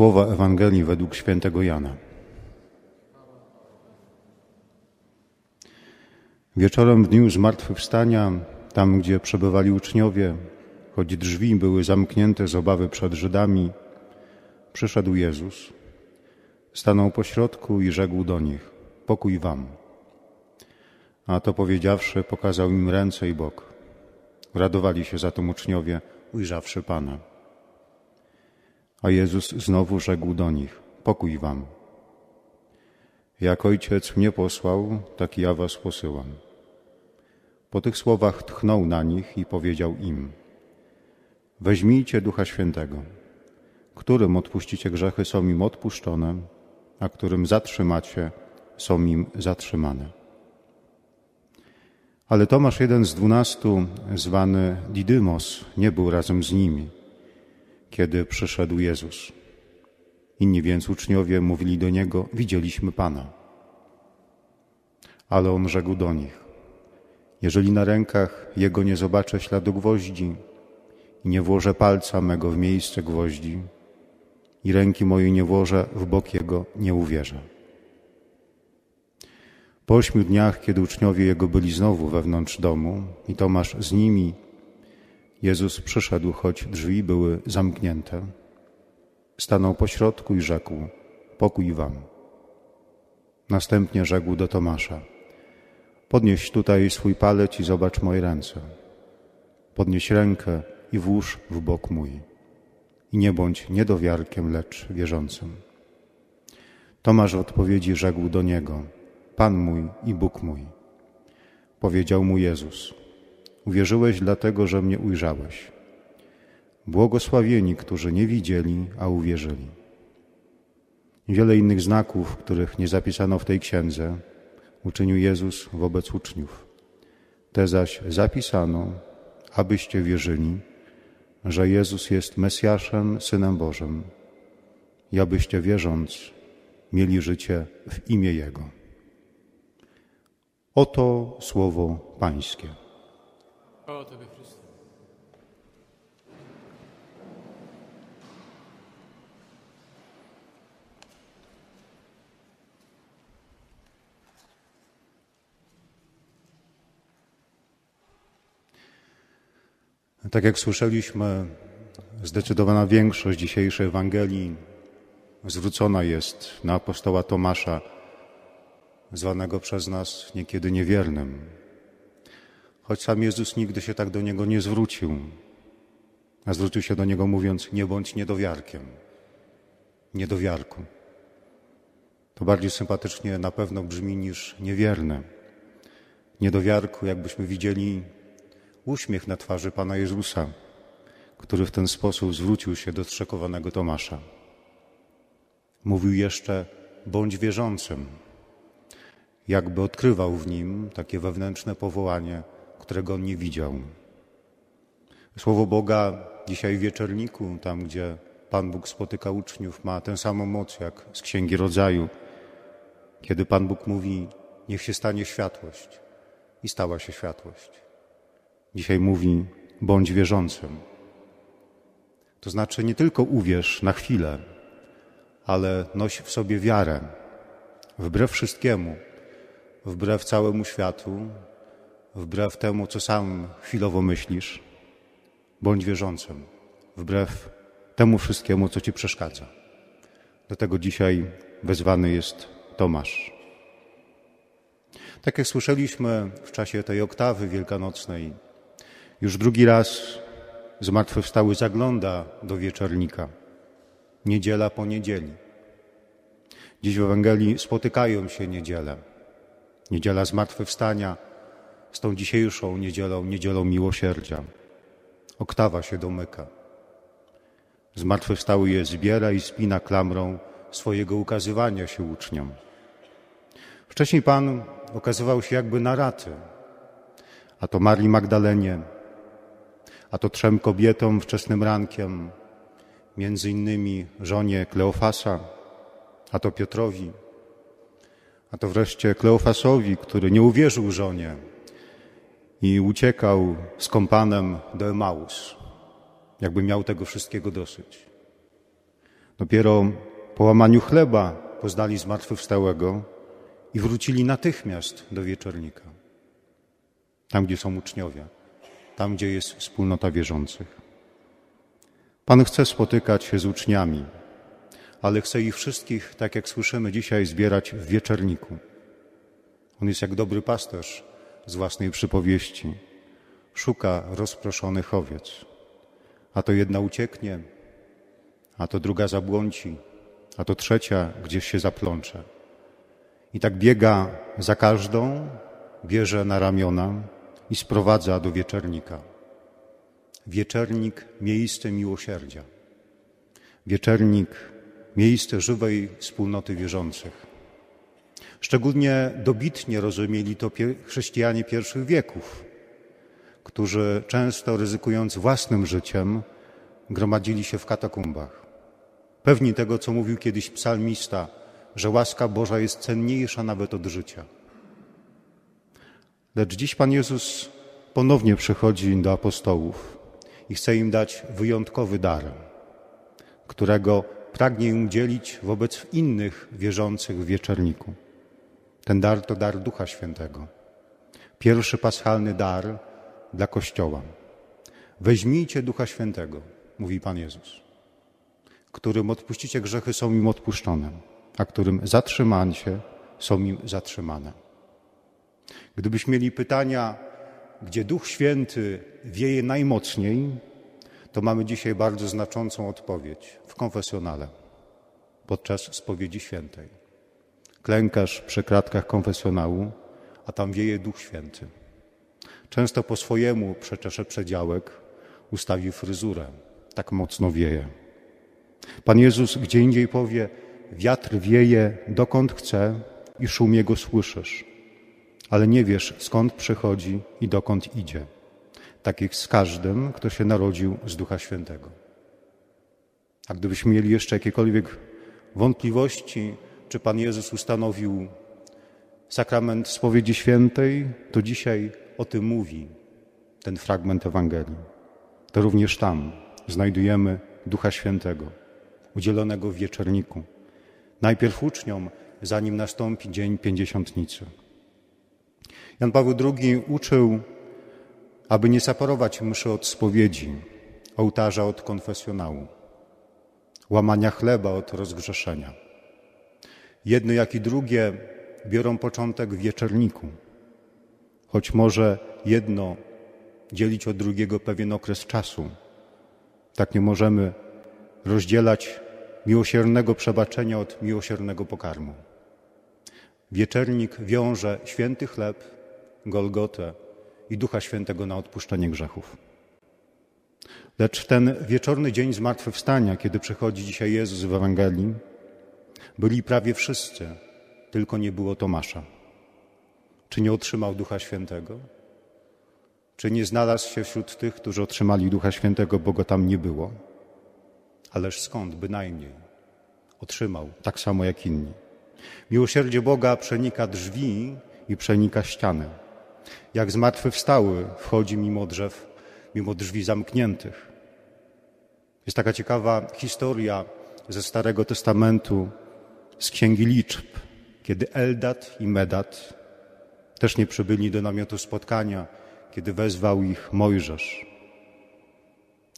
Słowa Ewangelii według świętego Jana. Wieczorem w dniu zmartwychwstania, tam gdzie przebywali uczniowie, choć drzwi były zamknięte z obawy przed Żydami, przyszedł Jezus, stanął pośrodku i rzekł do nich: Pokój wam. A to powiedziawszy, pokazał im ręce i bok. Radowali się za to uczniowie, ujrzawszy Pana. A Jezus znowu rzekł do nich: Pokój wam. Jak ojciec mnie posłał, tak ja was posyłam. Po tych słowach tchnął na nich i powiedział im: Weźmijcie Ducha Świętego. Którym odpuścicie grzechy, są im odpuszczone, a którym zatrzymacie, są im zatrzymane. Ale Tomasz, jeden z dwunastu, zwany Didymos, nie był razem z nimi, kiedy przyszedł Jezus. Inni więc uczniowie mówili do niego: Widzieliśmy Pana. Ale on rzekł do nich: Jeżeli na rękach jego nie zobaczę śladu gwoździ i nie włożę palca mego w miejsce gwoździ i ręki mojej nie włożę w bok jego, nie uwierzę. Po ośmiu dniach, kiedy uczniowie jego byli znowu wewnątrz domu i Tomasz z nimi, Jezus przyszedł, choć drzwi były zamknięte. Stanął pośrodku i rzekł: Pokój wam. Następnie rzekł do Tomasza: Podnieś tutaj swój palec i zobacz moje ręce. Podnieś rękę i włóż w bok mój. I nie bądź niedowiarkiem, lecz wierzącym. Tomasz w odpowiedzi rzekł do niego: Pan mój i Bóg mój. Powiedział mu Jezus: Uwierzyłeś dlatego, że mnie ujrzałeś. Błogosławieni, którzy nie widzieli, a uwierzyli. Wiele innych znaków, których nie zapisano w tej księdze, uczynił Jezus wobec uczniów. Te zaś zapisano, abyście wierzyli, że Jezus jest Mesjaszem, Synem Bożym, i abyście wierząc mieli życie w imię Jego. Oto słowo Pańskie. O Tobie. Tak jak słyszeliśmy, zdecydowana większość dzisiejszej Ewangelii zwrócona jest na apostoła Tomasza, zwanego przez nas niekiedy niewiernym. Choć sam Jezus nigdy się tak do niego nie zwrócił, a zwrócił się do niego mówiąc: Nie bądź niedowiarkiem, niedowiarku. To bardziej sympatycznie na pewno brzmi niż niewierny. Niedowiarku, jakbyśmy widzieli uśmiech na twarzy Pana Jezusa, który w ten sposób zwrócił się do strzekowanego Tomasza. Mówił jeszcze: bądź wierzącym, jakby odkrywał w nim takie wewnętrzne powołanie, którego on nie widział. Słowo Boga dzisiaj w wieczorniku, tam gdzie Pan Bóg spotyka uczniów, ma tę samą moc jak z Księgi Rodzaju, kiedy Pan Bóg mówi: Niech się stanie światłość. I stała się światłość. Dzisiaj mówi: bądź wierzącym. To znaczy nie tylko uwierz na chwilę, ale noś w sobie wiarę, wbrew wszystkiemu, wbrew całemu światu, wbrew temu, co sam chwilowo myślisz. Bądź wierzącym, wbrew temu wszystkiemu, co ci przeszkadza. Do tego dzisiaj wezwany jest Tomasz. Tak jak słyszeliśmy w czasie tej oktawy wielkanocnej, już drugi raz zmartwychwstały zagląda do wieczornika. Niedziela po niedzieli. Dziś w Ewangelii spotykają się niedzielę. Niedziela zmartwychwstania z tą dzisiejszą niedzielą, niedzielą miłosierdzia. Oktawa się domyka. Zmartwychwstały je zbiera i spina klamrą swojego ukazywania się uczniom. Wcześniej Pan okazywał się jakby na raty, a to Marii Magdalenie, a to trzem kobietom wczesnym rankiem, między innymi żonie Kleofasa, a to Piotrowi, a to wreszcie Kleofasowi, który nie uwierzył żonie i uciekał z kompanem do Emaus, jakby miał tego wszystkiego dosyć. Dopiero po łamaniu chleba poznali zmartwychwstałego i wrócili natychmiast do wieczornika. Tam, gdzie są uczniowie, tam, gdzie jest wspólnota wierzących. Pan chce spotykać się z uczniami, ale chce ich wszystkich, tak jak słyszymy dzisiaj, zbierać w wieczerniku. On jest jak dobry pasterz z własnej przypowieści. Szuka rozproszonych owiec. A to jedna ucieknie, a to druga zabłąci, a to trzecia gdzieś się zaplącze. I tak biega za każdą, bierze na ramiona i sprowadza do wieczernika. Wieczernik miejsce miłosierdzia. Wieczernik miejsce żywej wspólnoty wierzących. Szczególnie dobitnie rozumieli to chrześcijanie pierwszych wieków, którzy często ryzykując własnym życiem, gromadzili się w katakumbach. Pewni tego, co mówił kiedyś psalmista, że łaska Boża jest cenniejsza nawet od życia. Lecz dziś Pan Jezus ponownie przychodzi do apostołów i chce im dać wyjątkowy dar, którego pragnie im dzielić wobec innych wierzących w wieczerniku. Ten dar to dar Ducha Świętego. Pierwszy paschalny dar dla Kościoła. Weźmijcie Ducha Świętego, mówi Pan Jezus, którym odpuścicie grzechy, są im odpuszczone, a którym zatrzymacie, są im zatrzymane. Gdybyśmy mieli pytania, gdzie Duch Święty wieje najmocniej, to mamy dzisiaj bardzo znaczącą odpowiedź w konfesjonale podczas spowiedzi świętej. Klękasz przy kratkach konfesjonału, a tam wieje Duch Święty. Często po swojemu przeczesze przedziałek, ustawi fryzurę. Tak mocno wieje. Pan Jezus gdzie indziej powie, wiatr wieje dokąd chce i szum jego słyszysz, ale nie wiesz skąd przychodzi i dokąd idzie. Tak jak z każdym, kto się narodził z Ducha Świętego. A gdybyśmy mieli jeszcze jakiekolwiek wątpliwości, czy Pan Jezus ustanowił sakrament spowiedzi świętej, to dzisiaj o tym mówi ten fragment Ewangelii. To również tam znajdujemy Ducha Świętego, udzielonego w wieczorniku. Najpierw uczniom, zanim nastąpi dzień pięćdziesiątnicy. Jan Paweł II uczył, aby nie separować mszy od spowiedzi, ołtarza od konfesjonału, łamania chleba od rozgrzeszenia. Jedno jak i drugie biorą początek w wieczorniku, choć może jedno dzielić od drugiego pewien okres czasu. Tak nie możemy rozdzielać miłosiernego przebaczenia od miłosiernego pokarmu. Wieczernik wiąże święty chleb, Golgotę i Ducha Świętego na odpuszczenie grzechów. Lecz ten wieczorny dzień zmartwychwstania, kiedy przychodzi dzisiaj Jezus w Ewangelii, byli prawie wszyscy, tylko nie było Tomasza. Czy nie otrzymał Ducha Świętego? Czy nie znalazł się wśród tych, którzy otrzymali Ducha Świętego, bo go tam nie było? Ależ skąd? Bynajmniej. Otrzymał, tak samo jak inni. Miłosierdzie Boga przenika drzwi i przenika ściany. Jak zmartwychwstały wchodzi mimo drzew, mimo drzwi zamkniętych. Jest taka ciekawa historia ze Starego Testamentu, z Księgi Liczb, kiedy Eldat i Medat też nie przybyli do namiotu spotkania, kiedy wezwał ich Mojżesz.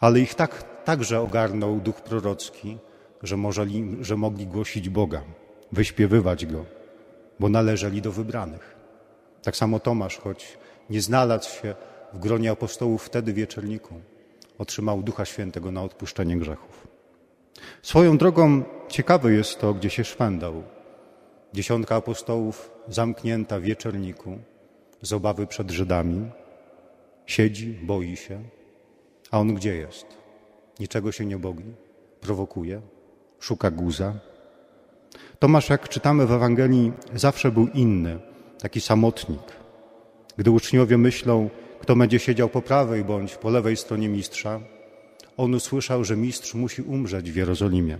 Ale ich tak, także ogarnął duch prorocki, że, możeli, że mogli głosić Boga, wyśpiewywać Go, bo należeli do wybranych. Tak samo Tomasz, choć nie znalazł się w gronie apostołów wtedy wieczorniku, otrzymał Ducha Świętego na odpuszczenie grzechów. Swoją drogą ciekawe jest to, gdzie się szwendał. Dziesiątka apostołów zamknięta w wieczorniku z obawy przed Żydami. Siedzi, boi się. A on gdzie jest? Niczego się nie boi, prowokuje, szuka guza. Tomasz, jak czytamy w Ewangelii, zawsze był inny, taki samotnik. Gdy uczniowie myślą, kto będzie siedział po prawej bądź po lewej stronie mistrza, on usłyszał, że mistrz musi umrzeć w Jerozolimie.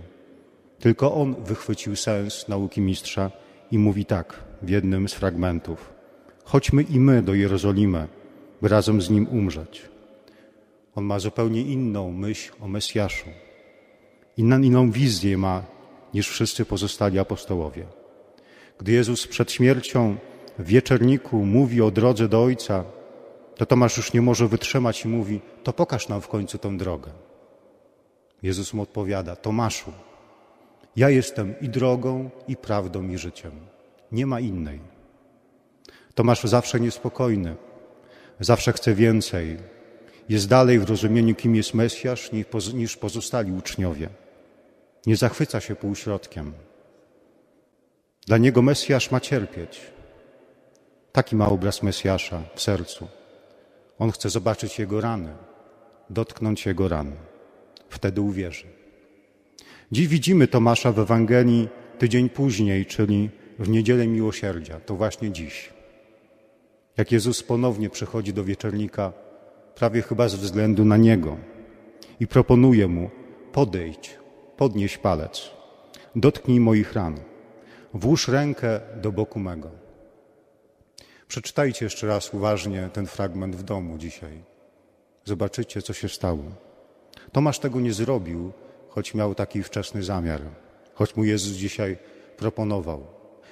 Tylko on wychwycił sens nauki mistrza i mówi tak w jednym z fragmentów: Chodźmy i my do Jerozolimy, by razem z nim umrzeć. On ma zupełnie inną myśl o Mesjaszu. Inną, inną wizję ma niż wszyscy pozostali apostołowie. Gdy Jezus przed śmiercią w wieczerniku mówi o drodze do Ojca, to Tomasz już nie może wytrzymać i mówi: To pokaż nam w końcu tę drogę. Jezus mu odpowiada: Tomaszu, ja jestem i drogą, i prawdą, i życiem. Nie ma innej. Tomasz zawsze niespokojny, zawsze chce więcej. Jest dalej w rozumieniu, kim jest Mesjasz, niż pozostali uczniowie. Nie zachwyca się półśrodkiem. Dla niego Mesjasz ma cierpieć. Taki ma obraz Mesjasza w sercu. On chce zobaczyć jego rany, dotknąć jego ran. Wtedy uwierzy. Dziś widzimy Tomasza w Ewangelii tydzień później, czyli w niedzielę miłosierdzia. To właśnie dziś. Jak Jezus ponownie przychodzi do wieczornika, prawie chyba ze względu na niego, i proponuje mu: podejdź, podnieś palec, dotknij moich ran, włóż rękę do boku mego. Przeczytajcie jeszcze raz uważnie ten fragment w domu dzisiaj. Zobaczycie, co się stało. Tomasz tego nie zrobił, choć miał taki wczesny zamiar, choć mu Jezus dzisiaj proponował.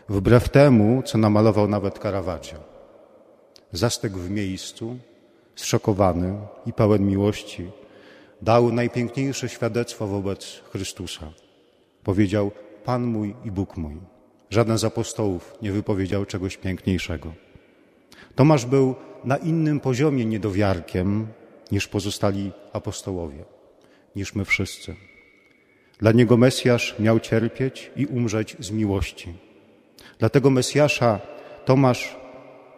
Wbrew temu, co namalował nawet Caravaggio. Zastygł w miejscu, zszokowany i pełen miłości, dał najpiękniejsze świadectwo wobec Chrystusa. Powiedział: Pan mój i Bóg mój. Żaden z apostołów nie wypowiedział czegoś piękniejszego. Tomasz był na innym poziomie niedowiarkiem niż pozostali apostołowie, niż my wszyscy. Dla niego Mesjasz miał cierpieć i umrzeć z miłości. Dlatego Mesjasza Tomasz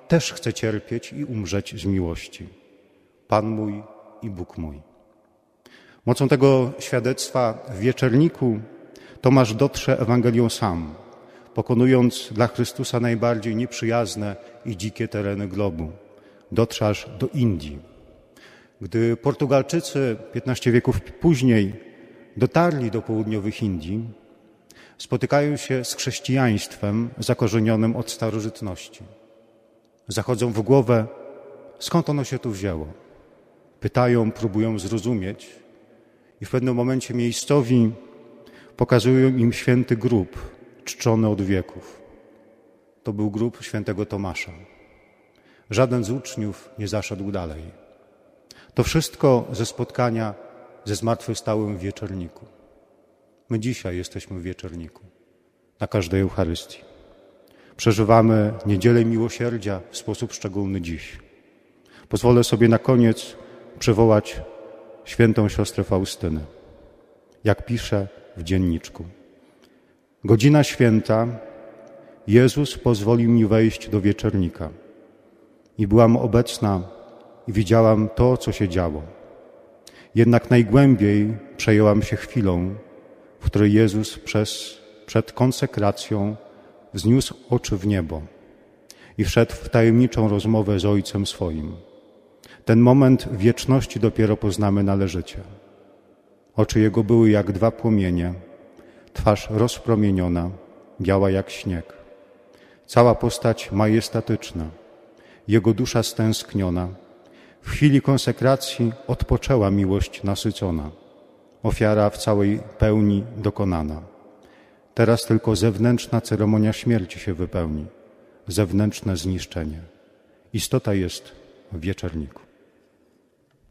też chce cierpieć i umrzeć z miłości. Pan mój i Bóg mój. Mocą tego świadectwa w wieczerniku Tomasz dotrze Ewangelią sam, pokonując dla Chrystusa najbardziej nieprzyjazne i dzikie tereny globu. Dotrze aż do Indii. Gdy Portugalczycy 15 wieków później dotarli do południowych Indii, spotykają się z chrześcijaństwem zakorzenionym od starożytności. Zachodzą w głowę, skąd ono się tu wzięło. Pytają, próbują zrozumieć, i w pewnym momencie miejscowi pokazują im święty grób, czczony od wieków. To był grób świętego Tomasza. Żaden z uczniów nie zaszedł dalej. To wszystko ze spotkania ze zmartwychwstałym wieczorniku. My dzisiaj jesteśmy w wieczorniku, na każdej Eucharystii. Przeżywamy niedzielę miłosierdzia w sposób szczególny dziś. Pozwolę sobie na koniec przywołać świętą siostrę Faustynę. Jak pisze w dzienniczku. Godzina święta, Jezus pozwolił mi wejść do wieczornika. I byłam obecna i widziałam to, co się działo. Jednak najgłębiej przejęłam się chwilą, w której Jezus przez, przed konsekracją wzniósł oczy w niebo i wszedł w tajemniczą rozmowę z Ojcem swoim. Ten moment wieczności dopiero poznamy należycie. Oczy Jego były jak dwa płomienie, twarz rozpromieniona, biała jak śnieg. Cała postać majestatyczna, Jego dusza stęskniona. W chwili konsekracji odpoczęła miłość nasycona, ofiara w całej pełni dokonana. Teraz tylko zewnętrzna ceremonia śmierci się wypełni, zewnętrzne zniszczenie. Istota jest w wieczerniku.